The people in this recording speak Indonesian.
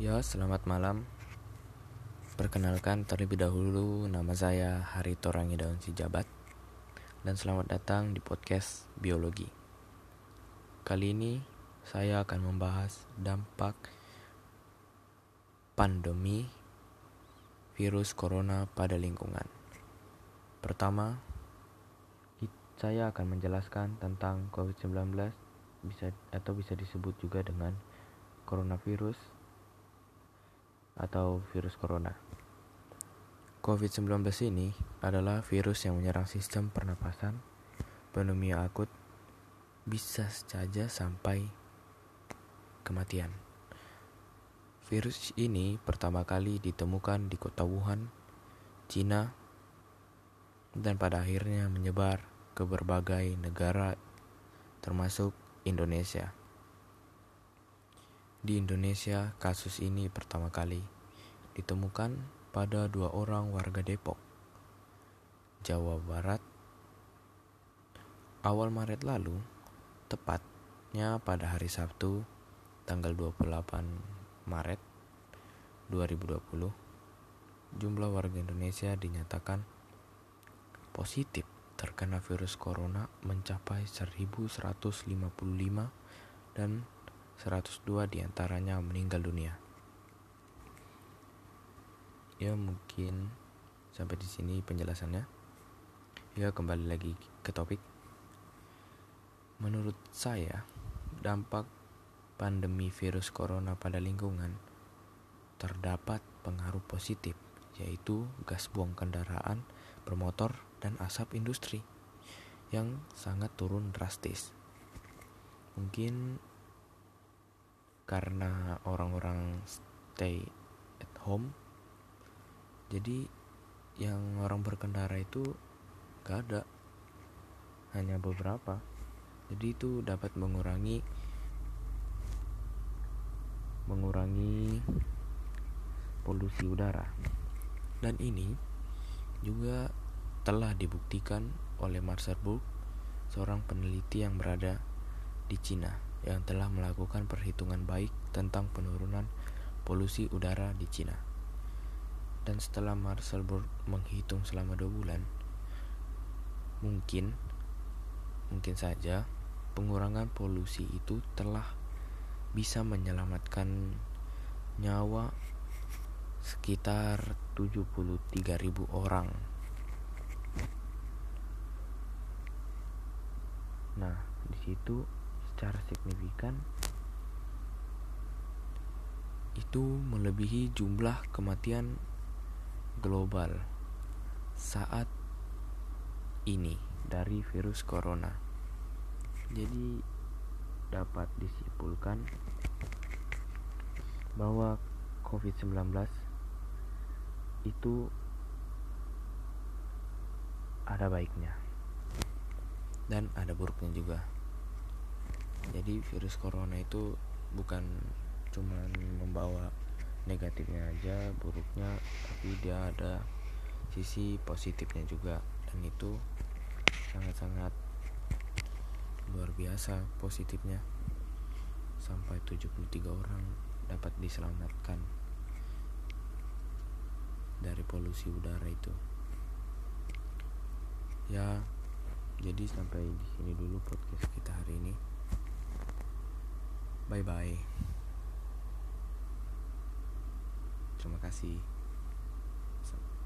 Ya, selamat malam. Perkenalkan terlebih dahulu nama saya Harito Rangi Daun Sijabat dan selamat datang di podcast Biologi. Kali ini saya akan membahas dampak pandemi virus corona pada lingkungan. Pertama, saya akan menjelaskan tentang COVID-19 bisa atau bisa disebut juga dengan coronavirus atau virus corona. COVID-19 ini adalah virus yang menyerang sistem pernapasan, pneumonia akut, bisa saja sampai kematian. Virus ini pertama kali ditemukan di kota Wuhan, Cina, dan pada akhirnya menyebar ke berbagai negara termasuk Indonesia. Di Indonesia, kasus ini pertama kali ditemukan pada dua orang warga Depok, Jawa Barat. Awal Maret lalu, tepatnya pada hari Sabtu, tanggal 28 Maret 2020, jumlah warga Indonesia dinyatakan positif terkena virus corona mencapai 1155 dan 102 di antaranya meninggal dunia. Ya mungkin sampai di sini penjelasannya. Ya kembali lagi ke topik. Menurut saya, dampak pandemi virus corona pada lingkungan terdapat pengaruh positif, yaitu gas buang kendaraan bermotor dan asap industri yang sangat turun drastis. Mungkin karena orang-orang stay at home. Jadi yang orang berkendara itu gak ada hanya beberapa. Jadi itu dapat mengurangi mengurangi polusi udara. Dan ini juga telah dibuktikan oleh Marcel seorang peneliti yang berada di Cina yang telah melakukan perhitungan baik tentang penurunan polusi udara di Cina. Dan setelah Marcel Burg menghitung selama dua bulan, mungkin, mungkin saja pengurangan polusi itu telah bisa menyelamatkan nyawa sekitar 73.000 orang. Nah, di situ secara signifikan? Itu melebihi jumlah kematian global saat ini dari virus corona. Jadi dapat disimpulkan bahwa COVID-19 itu ada baiknya. Dan ada buruknya juga jadi virus corona itu bukan cuma membawa negatifnya aja buruknya tapi dia ada sisi positifnya juga. Dan itu sangat-sangat luar biasa positifnya. Sampai 73 orang dapat diselamatkan dari polusi udara itu. Ya jadi sampai di sini dulu podcast kita hari ini Bye bye. Terima kasih.